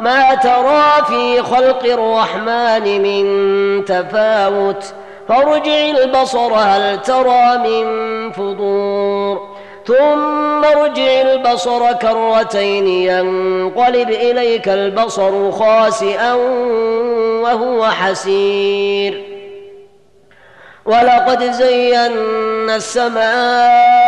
ما ترى في خلق الرحمن من تفاوت. فارجع البصر هل ترى من فطور ثم ارجع البصر كرتين ينقلب إليك البصر خاسئا وهو حسير. ولقد زينا السماء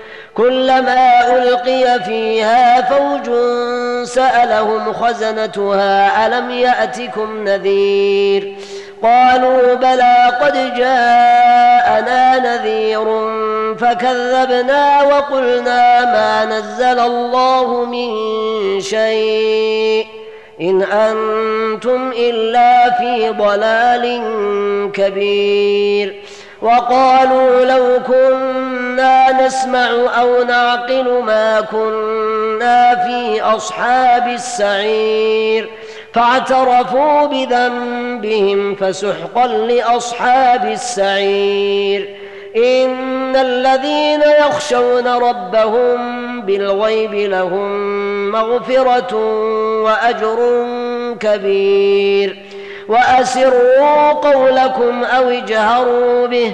كلما ألقي فيها فوج سألهم خزنتها ألم يأتكم نذير؟ قالوا بلى قد جاءنا نذير فكذبنا وقلنا ما نزل الله من شيء. إن أنتم إلا في ضلال كبير. وقالوا لو كنا نسمع أو نعقل ما كنا في أصحاب السعير. فاعترفوا بذنبهم فسحقا لأصحاب السعير. إن الذين يخشون ربهم بالغيب لهم مغفرة وأجر كبير. وأسروا قولكم أو اجهروا به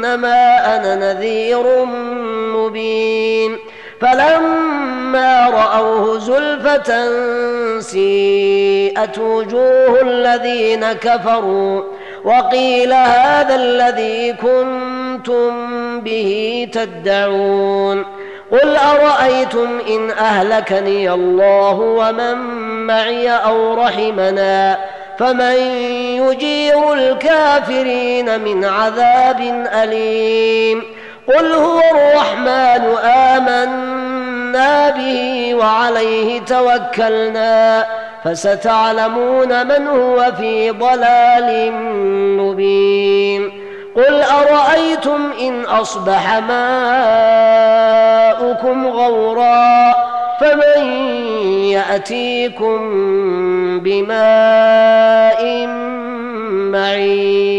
وانما أنا نذير مبين. فلما رأوه زلفة سيئت وجوه الذين كفروا وقيل هذا الذي كنتم به تدعون. قل أرأيتم إن أهلكني الله ومن معي أو رحمنا؟ فمن يجير الكافرين من عذاب أليم. قل هو الرحمن آمنا به وعليه توكلنا فستعلمون من هو في ضلال مبين. قل أرأيتم إن أصبح ماؤكم غورا فمن يأتيكم بماء معين.